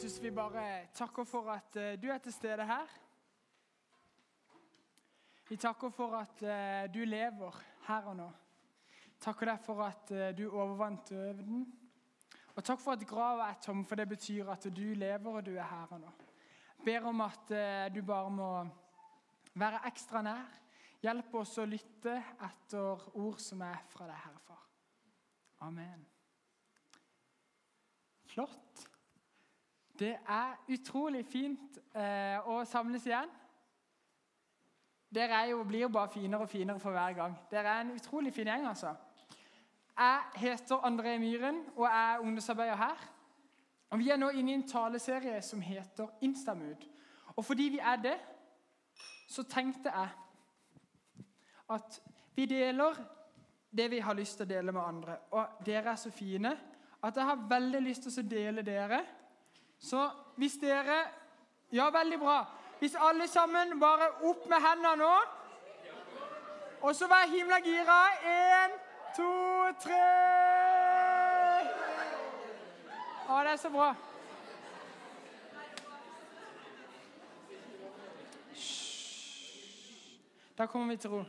Jesus, vi bare takker for at eh, du er til stede her. Vi takker for at eh, du lever her og nå. Takker deg for at eh, du overvant døden. Og takk for at grava er tom, for det betyr at du lever og du er her og nå. Ber om at du bare må være ekstra nær. Hjelp oss å lytte etter ord som er fra deg, Herre Far. Amen. Flott. Det er utrolig fint eh, å samles igjen. Dere jo, blir jo bare finere og finere for hver gang. Dere er en utrolig fin gjeng, altså. Jeg heter André Myhren og er ungdomsarbeider her. Og Vi er nå inne i en taleserie som heter Instamood. Og fordi vi er det, så tenkte jeg at vi deler det vi har lyst til å dele med andre. Og dere er så fine at jeg har veldig lyst til å dele dere så hvis dere Ja, veldig bra. Hvis alle sammen bare opp med hendene nå. Og så vær himla gira. Én, to, tre Å, det er så bra. Da kommer vi til ro.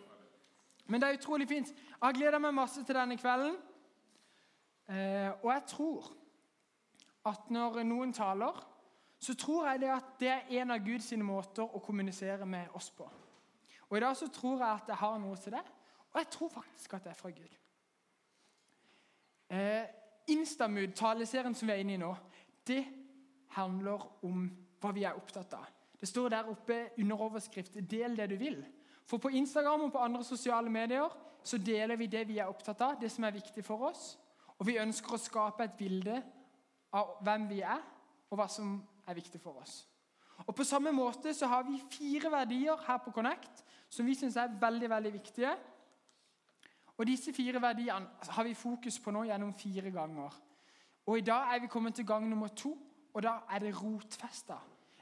Men det er utrolig fint. Jeg gleda meg masse til denne kvelden. Eh, og jeg tror at når noen taler, så tror jeg det at det er en av Guds måter å kommunisere med oss på. Og I dag så tror jeg at jeg har noe til det, og jeg tror faktisk at det er fra Gud. Eh, Instamud, taleserien som vi er inne i nå, det handler om hva vi er opptatt av. Det står der oppe under overskrift 'Del det du vil'. For på Instagram og på andre sosiale medier så deler vi det vi er opptatt av, det som er viktig for oss. Og vi ønsker å skape et bilde av hvem vi er, og hva som er viktig for oss. Og På samme måte så har vi fire verdier her på Connect som vi syns er veldig veldig viktige. Og Disse fire verdiene har vi fokus på nå gjennom fire ganger. Og I dag er vi kommet til gang nummer to, og da er det rotfesta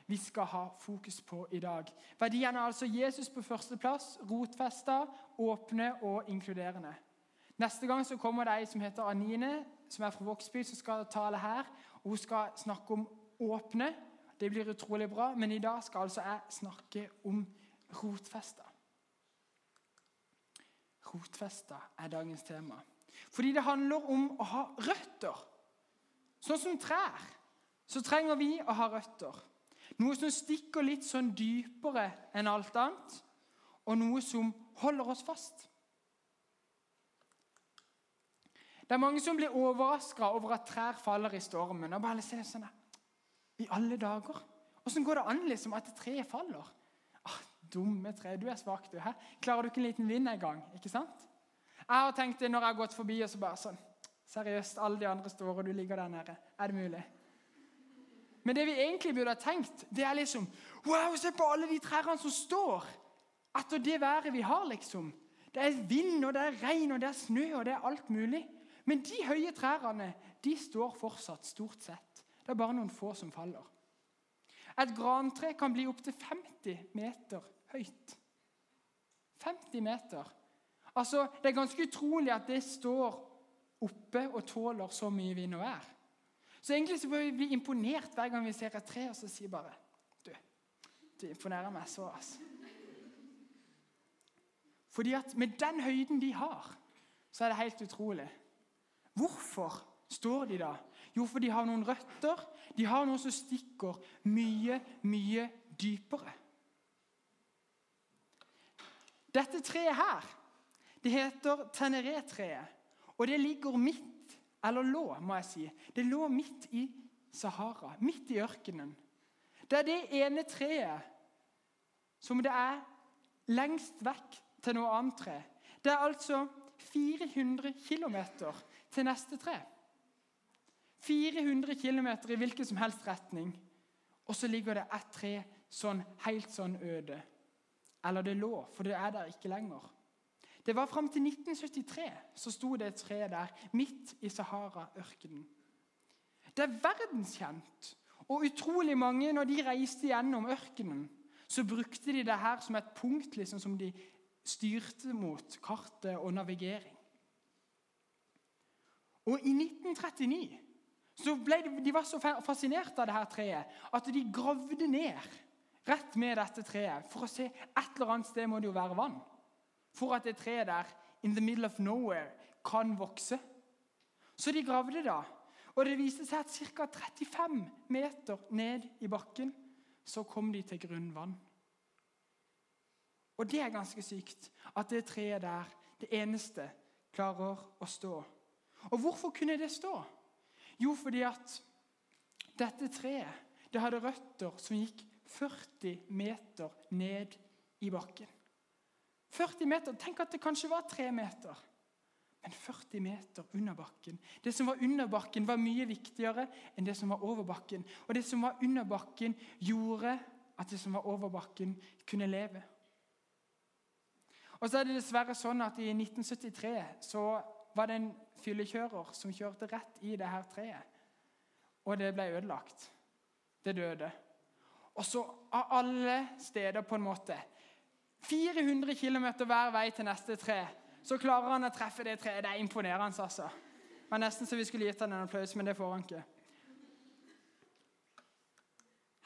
vi skal ha fokus på i dag. Verdiene er altså Jesus på førsteplass, rotfesta, åpne og inkluderende. Neste gang så kommer det ei som heter Anine, som er fra Vågsby, som skal tale her. og Hun skal snakke om åpne. Det blir utrolig bra. Men i dag skal altså jeg snakke om rotfesta. Rotfesta er dagens tema. Fordi det handler om å ha røtter. Sånn som trær, så trenger vi å ha røtter. Noe som stikker litt sånn dypere enn alt annet, og noe som holder oss fast. Det er mange som blir overraska over at trær faller i stormen. og bare ser sånn I alle dager! Åssen går det an liksom, at treet faller? Ah, dumme tre, du er svak, du. Her. Klarer du ikke en liten vind en gang? ikke sant? Jeg har tenkt det når jeg har gått forbi og så bare sånn Seriøst, alle de andre står, og du ligger der nede. Er det mulig? Men det vi egentlig burde ha tenkt, det er liksom Wow, se på alle de trærne som står! Etter det været vi har, liksom. Det er vind, og det er regn, og det er snø, og det er alt mulig. Men de høye trærne de står fortsatt, stort sett. Det er bare noen få som faller. Et grantre kan bli opptil 50 meter høyt. 50 meter. Altså, Det er ganske utrolig at det står oppe og tåler så mye vind og vær. Så egentlig så bør vi bli imponert hver gang vi ser et tre, og så sier bare Du, du imponerer meg så, altså. Fordi at med den høyden de har, så er det helt utrolig. Hvorfor står de da? Jo, for de har noen røtter. De har noe som stikker mye, mye dypere. Dette treet her, det heter teneré-treet. Og det ligger midt Eller lå, må jeg si. Det lå midt i Sahara, midt i ørkenen. Det er det ene treet som det er lengst vekk til noe annet tre. Det er altså 400 km til neste tre. 400 km i hvilken som helst retning. Og så ligger det ett tre sånn helt sånn øde. Eller det lå, for det er der ikke lenger. Det var Fram til 1973 så sto det et tre der, midt i Sahara-ørkenen. Det er verdenskjent. Og utrolig mange, når de reiste gjennom ørkenen, så brukte de det her som et punkt liksom, som de styrte mot kartet og navigering. Og I 1939 så ble de, de var så fascinert av dette treet at de gravde ned rett med dette treet for å se et eller annet sted må det jo være vann. For at det treet der, in the middle of nowhere, kan vokse. Så de gravde da. Og det viste seg at ca. 35 meter ned i bakken så kom de til grunnvann. Og det er ganske sykt at det treet der, det eneste, klarer å stå. Og hvorfor kunne det stå? Jo, fordi at dette treet det hadde røtter som gikk 40 meter ned i bakken. 40 meter, Tenk at det kanskje var 3 meter, men 40 meter under bakken. Det som var under bakken, var mye viktigere enn det som var over bakken. Og det som var under bakken, gjorde at det som var over bakken, kunne leve. Og så er det dessverre sånn at I 1973 så var det en fyllekjører som kjørte rett i det her treet. Og det ble ødelagt. Det døde. Og så av alle steder, på en måte 400 km hver vei til neste tre, så klarer han å treffe det treet. Det er imponerende, altså. Det var nesten så vi skulle gitt han en applaus, men det får han ikke.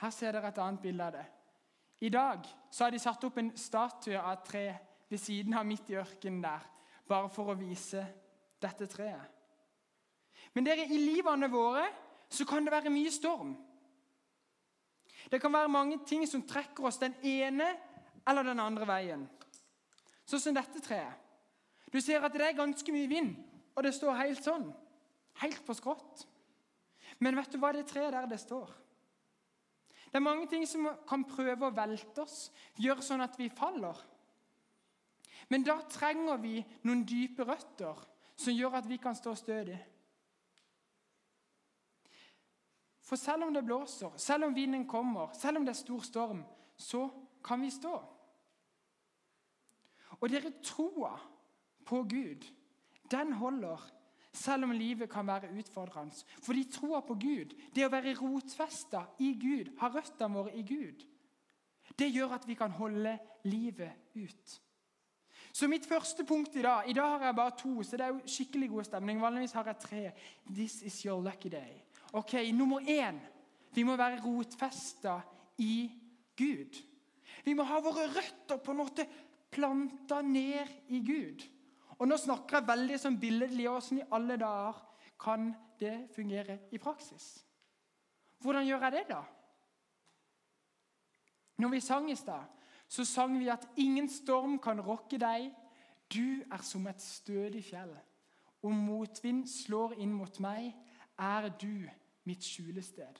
Her ser dere et annet bilde av det. I dag så har de satt opp en statue av et tre ved siden av midt i ørkenen der, bare for å vise dette treet. Men dere, i livene våre så kan det være mye storm. Det kan være mange ting som trekker oss den ene eller den andre veien. Sånn som dette treet. Du ser at det er ganske mye vind, og det står helt sånn. Helt på skrått. Men vet du hva det treet der det står? Det er mange ting som kan prøve å velte oss, gjøre sånn at vi faller. Men da trenger vi noen dype røtter som gjør at vi kan stå stødig. For selv om det blåser, selv om vinden kommer, selv om det er stor storm, så kan vi stå. Og dere troa på Gud, den holder selv om livet kan være utfordrende. Fordi troa på Gud, det å være rotfesta i Gud, ha røttene våre i Gud, det gjør at vi kan holde livet ut. Så mitt første punkt i dag I dag har jeg bare to, så det er jo skikkelig god stemning. Vanligvis har jeg tre. This is your lucky day. Ok, Nummer én vi må være rotfesta i Gud. Vi må ha våre røtter på en måte planta ned i Gud. Og Nå snakker jeg veldig sånn billedlig. Åssen i alle dager kan det fungere i praksis? Hvordan gjør jeg det, da? Når vi sang i stad, så sang vi at ingen storm kan rokke deg. Du er som et stødig fjell. Om motvind slår inn mot meg, er du mitt skjulested.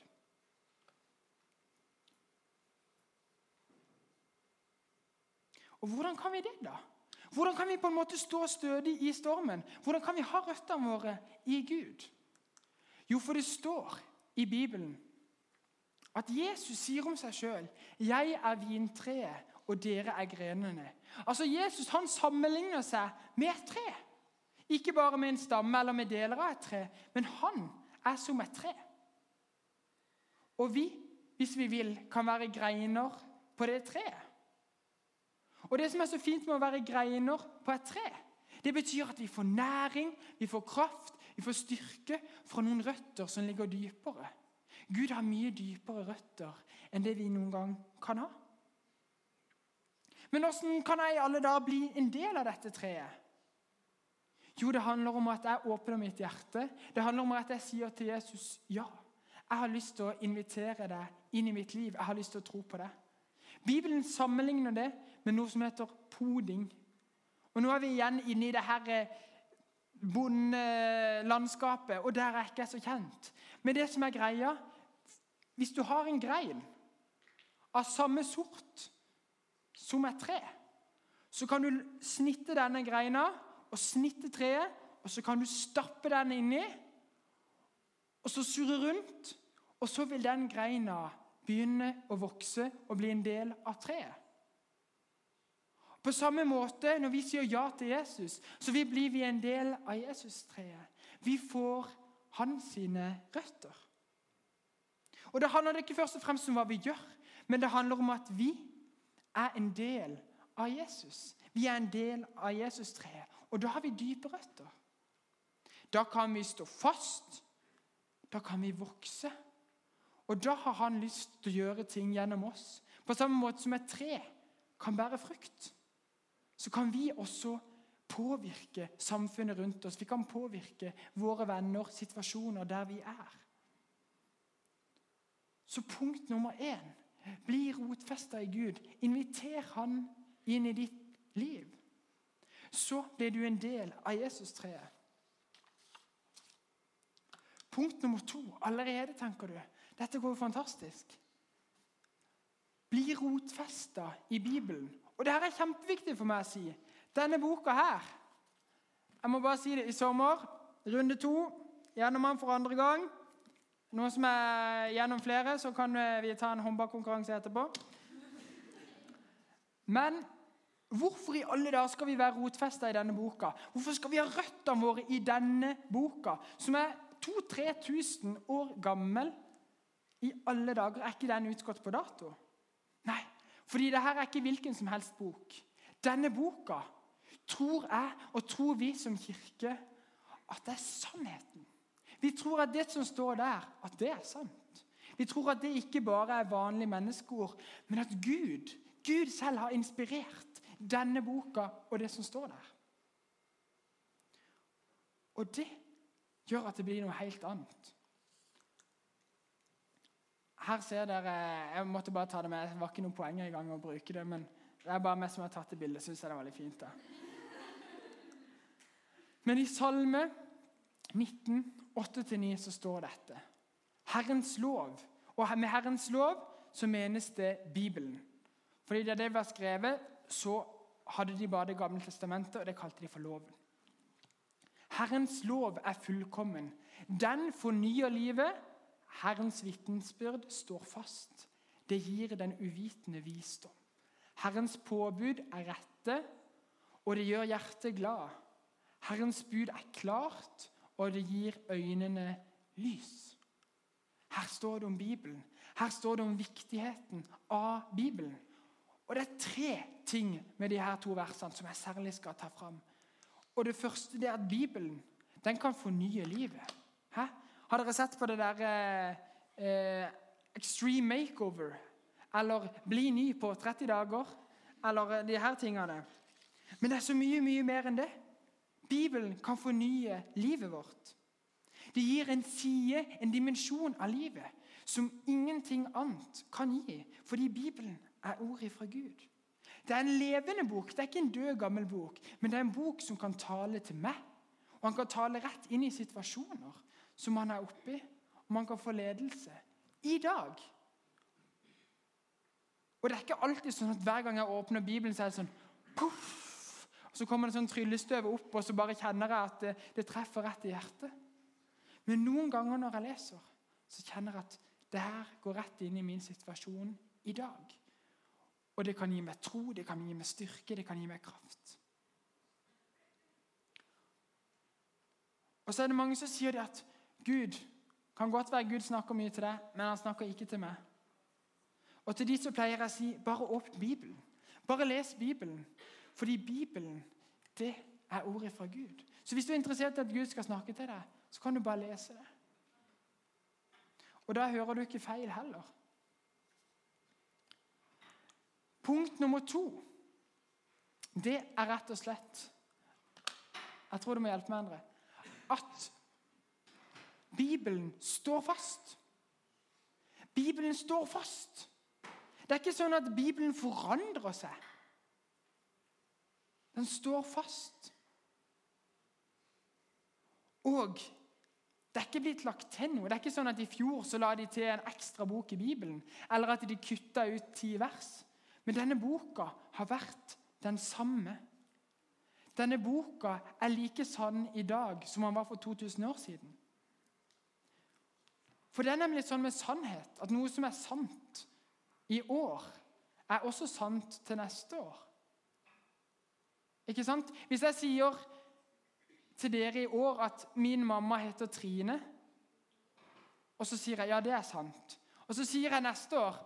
Og Hvordan kan vi det, da? Hvordan kan vi på en måte stå stødig i stormen? Hvordan kan vi ha røttene våre i Gud? Jo, for det står i Bibelen at Jesus sier om seg sjøl 'Jeg er vintreet, og dere er grenene. Altså Jesus han sammenligner seg med et tre. Ikke bare med en stamme eller med deler av et tre, men han er som et tre. Og vi, hvis vi vil, kan være greiner på det treet. Og Det som er så fint med å være greiner på et tre, det betyr at vi får næring, vi får kraft, vi får styrke fra noen røtter som ligger dypere. Gud har mye dypere røtter enn det vi noen gang kan ha. Men hvordan kan jeg alle da bli en del av dette treet? Jo, det handler om at jeg åpner mitt hjerte. Det handler om at jeg sier til Jesus ja. Jeg har lyst til å invitere deg inn i mitt liv. Jeg har lyst til å tro på det. Bibelen sammenligner det med noe som heter poding. Og Nå er vi igjen inne i det her eh, bondelandskapet, og der er jeg ikke så kjent. Men det som er greia Hvis du har en grein av samme sort som et tre. Så kan du snitte denne greina og snitte treet, og så kan du stappe den inni, og så surre rundt. Og så vil den greina begynne å vokse og bli en del av treet. På samme måte, når vi sier ja til Jesus, så blir vi en del av Jesus-treet. Vi får hans røtter. Og Det handler ikke først og fremst om hva vi gjør, men det handler om at vi er en del av Jesus. Vi er en del av Jesus-treet, og da har vi dype røtter. Da kan vi stå fast. da kan vi vokse. Og da har han lyst til å gjøre ting gjennom oss. På samme måte som et tre kan bære frukt, så kan vi også påvirke samfunnet rundt oss. Vi kan påvirke våre venner, situasjoner der vi er. Så punkt nummer én bli rotfesta i Gud. Inviter Han inn i ditt liv. Så blir du en del av Jesus-treet. Punkt nummer to. Allerede, tenker du. Dette går jo fantastisk. Bli rotfesta i Bibelen. Og det her er kjempeviktig for meg å si. Denne boka her Jeg må bare si det. I sommer, runde to, gjennom den for andre gang. Noen som er gjennom flere, så kan vi ta en håndbakkonkurranse etterpå. Men hvorfor i alle dager skal vi være rotfesta i denne boka? Hvorfor skal vi ha røttene våre i denne boka, som er 2000-3000 år gammel? I alle dager er ikke den utgått på dato? Nei, fordi dette er ikke hvilken som helst bok. Denne boka tror jeg og tror vi som kirke at det er sannheten. Vi tror at det som står der, at det er sant. Vi tror at det ikke bare er vanlige menneskeord, men at Gud, Gud selv har inspirert denne boka og det som står der. Og det gjør at det blir noe helt annet. Her ser dere Jeg måtte bare ta det med. Det var ikke noen poeng i gang å bruke det, men det er bare meg som har tatt det bildet. Syns jeg det var litt fint. da. Men i Salme 19, 8-9 så står dette. Herrens lov. Og med Herrens lov så menes det Bibelen. Fordi da det var skrevet, så hadde de bare Det gamle testamentet, og det kalte de for loven. Herrens lov er fullkommen. Den fornyer livet. Herrens vitensbyrd står fast. Det gir den uvitende visdom. Herrens påbud er rette, og det gjør hjertet glad. Herrens bud er klart, og det gir øynene lys. Her står det om Bibelen. Her står det om viktigheten av Bibelen. Og Det er tre ting med de her to versene som jeg særlig skal ta fram. Og Det første det er at Bibelen den kan fornye livet. Hæ? Har dere sett på det der eh, eh, Extreme Makeover? Eller Bli ny på 30 dager? Eller eh, de her tingene. Men det er så mye, mye mer enn det. Bibelen kan fornye livet vårt. Det gir en side, en dimensjon av livet, som ingenting annet kan gi. Fordi Bibelen er ordet fra Gud. Det er en levende bok, det er ikke en død, gammel bok. Men det er en bok som kan tale til meg. Og han kan tale rett inn i situasjoner som han er oppi. Og man kan få ledelse. I dag. Og det er ikke alltid sånn at hver gang jeg åpner Bibelen, så er det sånn puff, og Så kommer det sånn tryllestøv opp, og så bare kjenner jeg at det, det, treffer rett i hjertet. Men noen ganger når jeg leser, så kjenner jeg at det her går rett inn i min situasjon i dag. Og det kan gi meg tro, det kan gi meg styrke, det kan gi meg kraft. Og så er det mange som sier det at Gud kan godt være Gud snakker mye til deg, men han snakker ikke til meg. Og til de så pleier jeg å si bare åpne Bibelen. Bare les Bibelen. Fordi Bibelen, det er ordet fra Gud. Så hvis du er interessert i at Gud skal snakke til deg, så kan du bare lese det. Og da hører du ikke feil heller. Punkt nummer to det er rett og slett Jeg tror du må hjelpe meg, Endre. At Bibelen står fast. Bibelen står fast. Det er ikke sånn at Bibelen forandrer seg. Den står fast. Og det er ikke blitt lagt til noe. Det er ikke sånn at I fjor så la de til en ekstra bok i Bibelen, eller at de kutta ut ti vers. Men denne boka har vært den samme. Denne boka er like sann i dag som den var for 2000 år siden. For det er nemlig sånn med sannhet at noe som er sant i år, er også sant til neste år. Ikke sant? Hvis jeg sier til dere i år at min mamma heter Trine, og så sier jeg ja, det er sant. Og så sier jeg neste år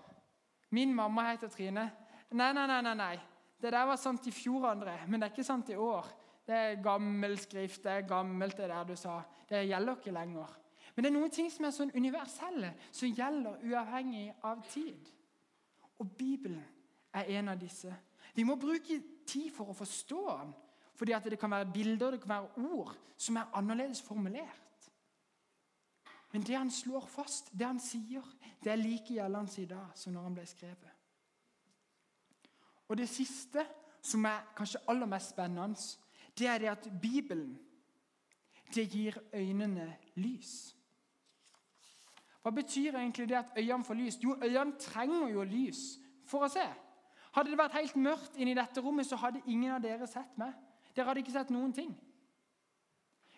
min mamma heter Trine. Nei, nei, nei. nei, nei. Det der var sant i fjor, André, men det er ikke sant i år. Det er gammel skrift, det er gammelt, det der du sa. Det gjelder ikke lenger. Men det er noen ting som er sånn universelle, som gjelder uavhengig av tid. Og Bibelen er en av disse. Vi må bruke tid for å forstå den, fordi det kan være bilder det kan være ord som er annerledes formulert. Men det han slår fast, det han sier, det er like gjeldende i dag som når han ble skrevet. Og det siste, som er kanskje aller mest spennende, det er det at Bibelen det gir øynene lys. Hva betyr egentlig det at øynene får lys? Jo, øynene trenger jo lys for å se. Hadde det vært helt mørkt inni dette rommet, så hadde ingen av dere sett meg. Dere hadde ikke sett noen ting.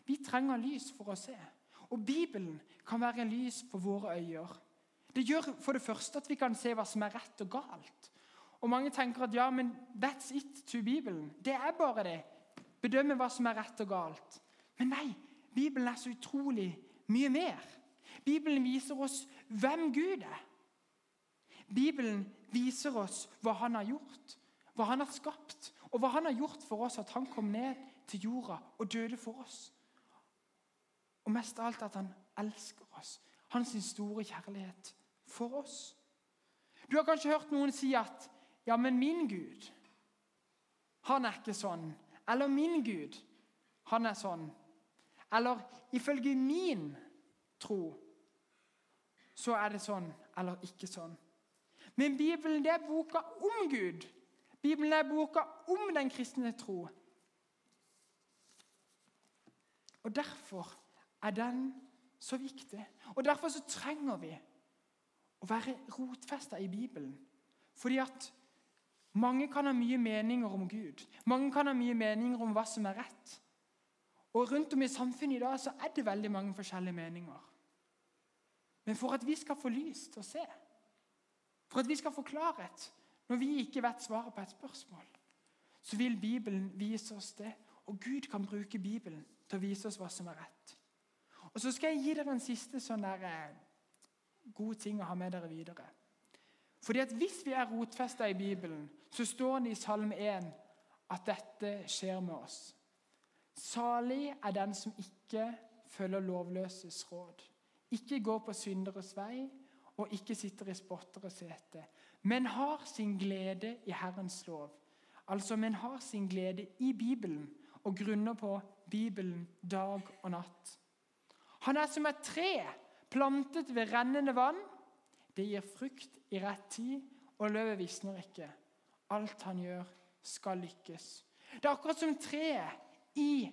Vi trenger lys for å se. Og Bibelen kan være lys for våre øyne. Det gjør for det første at vi kan se hva som er rett og galt. Og Mange tenker at ja, men that's it to Bibelen. Det er bare det. Bedømme hva som er rett og galt. Men nei, Bibelen er så utrolig mye mer. Bibelen viser oss hvem Gud er. Bibelen viser oss hva han har gjort, hva han har skapt, og hva han har gjort for oss, at han kom ned til jorda og døde for oss. Og mest av alt at han elsker oss. Hans store kjærlighet for oss. Du har kanskje hørt noen si at 'ja, men min Gud, han er ikke sånn'. Eller 'min Gud, han er sånn'. Eller ifølge min tro så er det sånn eller ikke sånn. Men Bibelen det er boka om Gud. Bibelen er boka om den kristne tro. Og Derfor er den så viktig. Og Derfor så trenger vi å være rotfesta i Bibelen. Fordi at mange kan ha mye meninger om Gud. Mange kan ha mye meninger om hva som er rett. Og Rundt om i samfunnet i dag så er det veldig mange forskjellige meninger. Men for at vi skal få lys til å se, for at vi skal få klarhet når vi ikke vet svaret på et spørsmål, så vil Bibelen vise oss det. Og Gud kan bruke Bibelen til å vise oss hva som er rett. Og Så skal jeg gi dere en siste sånn der, eh, god ting å ha med dere videre. Fordi at Hvis vi er rotfesta i Bibelen, så står det i Salme 1 at dette skjer med oss. Salig er den som ikke følger lovløses råd, ikke går på synderes vei og ikke sitter i spotteres sete, men har sin glede i Herrens lov. Altså, men har sin glede i Bibelen og grunner på Bibelen dag og natt. Han er som et tre plantet ved rennende vann. Det gir frukt i rett tid, og løvet visner ikke. Alt han gjør, skal lykkes. Det er akkurat som treet i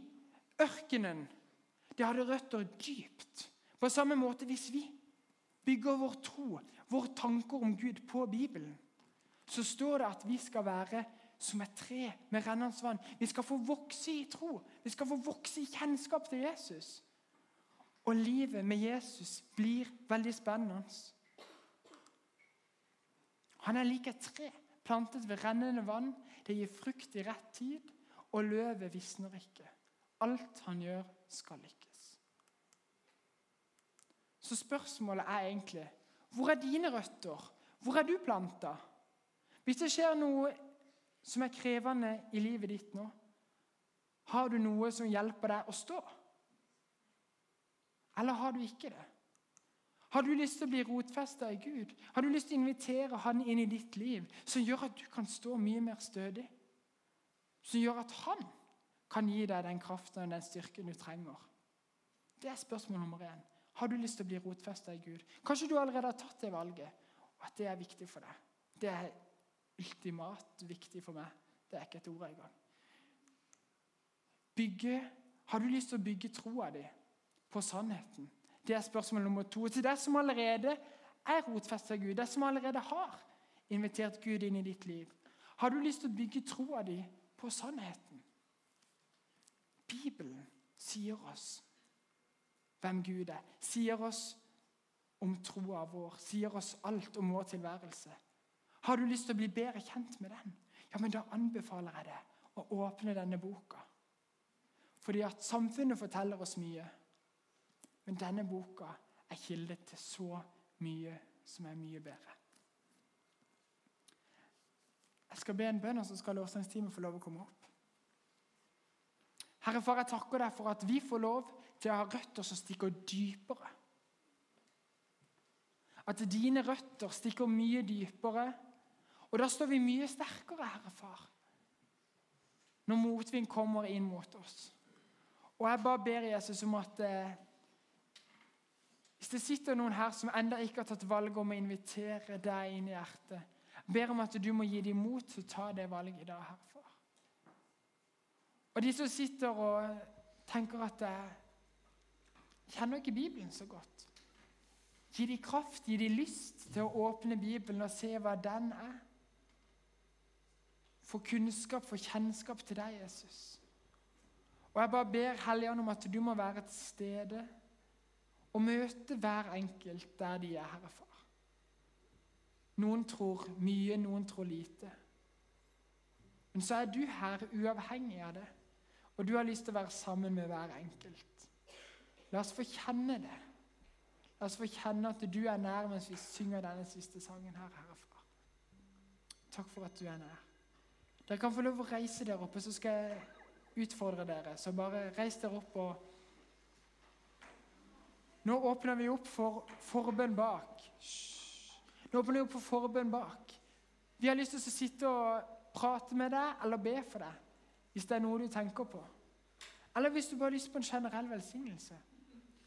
ørkenen. Det hadde røtter dypt. På samme måte hvis vi bygger vår tro, våre tanker om Gud, på Bibelen, så står det at vi skal være som et tre med rennende vann. Vi skal få vokse i tro. Vi skal få vokse i kjennskap til Jesus. Og livet med Jesus blir veldig spennende. Han er lik et tre plantet ved rennende vann. Det gir frukt i rett tid, og løvet visner ikke. Alt han gjør, skal lykkes. Så spørsmålet er egentlig hvor er dine røtter? Hvor er du planta? Hvis det skjer noe som er krevende i livet ditt nå, har du noe som hjelper deg å stå? Eller har du ikke det? Har du lyst til å bli rotfesta i Gud? Har du lyst til å invitere Han inn i ditt liv, som gjør at du kan stå mye mer stødig? Som gjør at Han kan gi deg den kraften og den styrken du trenger? Det er spørsmål nummer én. Har du lyst til å bli rotfesta i Gud? Kanskje du allerede har tatt det valget, og at det er viktig for deg. Det er ultimat viktig for meg. Det er ikke et ord engang. Bygge, har du lyst til å bygge troa di på sannheten? Det er spørsmål nummer to. Til deg som allerede er rotfesta i Gud, deg som allerede har invitert Gud inn i ditt liv. Har du lyst til å bygge troa di på sannheten? Bibelen sier oss hvem Gud er, sier oss om troa vår, sier oss alt om vår tilværelse. Har du lyst til å bli bedre kjent med den, ja, men da anbefaler jeg deg å åpne denne boka. Fordi at samfunnet forteller oss mye. Men denne boka er kilde til så mye som er mye bedre. Jeg skal be en bønn, og så skal lovsangsteamet få lov å komme opp. Herre far, jeg takker deg for at vi får lov til å ha røtter som stikker dypere At dine røtter stikker mye dypere. Og da står vi mye sterkere, Herre Far, når motvind kommer inn mot oss. Og jeg bare ber Jesus om at eh, hvis det sitter noen her som ennå ikke har tatt valget om å invitere deg inn i hjertet, ber om at du må gi dem mot til å ta det valget i dag, Herre Far. Og de som sitter og tenker at jeg kjenner ikke Bibelen så godt. Gi de kraft, gi de lyst til å åpne Bibelen og se hva den er. Få kunnskap, få kjennskap til deg, Jesus. Og jeg bare ber Helligånd om at du må være til stede og møte hver enkelt der de er, Herre Far. Noen tror mye, noen tror lite. Men så er du her uavhengig av det, og du har lyst til å være sammen med hver enkelt. La oss få kjenne det. La oss få kjenne at du er nær mens vi synger denne siste sangen her, herfra. Takk for at du er nær. Dere kan få lov å reise dere oppe, så skal jeg utfordre dere. Så bare reis dere opp og Nå åpner vi opp for forbønn bak. Nå åpner vi opp for forbønn bak. Vi har lyst til å sitte og prate med deg eller be for deg hvis det er noe du tenker på. Eller hvis du bare har lyst på en generell velsignelse.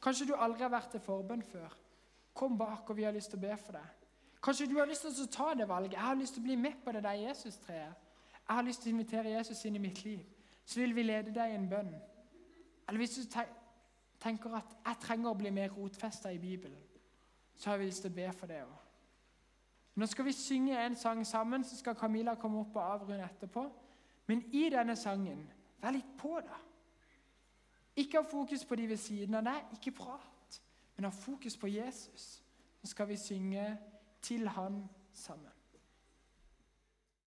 Kanskje du aldri har vært til forbønn før. Kom bak, og vi har lyst til å be for deg. Kanskje du har lyst til å ta det valget. Jeg har lyst til å bli med på det der Jesus-treet. Jeg har lyst til å invitere Jesus inn i mitt liv. Så vil vi lede deg i en bønn. Eller hvis du tenker at jeg trenger å bli mer rotfesta i Bibelen, så har vi lyst til å be for det òg. Nå skal vi synge en sang sammen, så skal Camilla komme opp og avrunde etterpå. Men i denne sangen, vær litt på, da. Ikke ha fokus på de ved siden av deg, ikke prat, men ha fokus på Jesus. Så skal vi synge til Han sammen.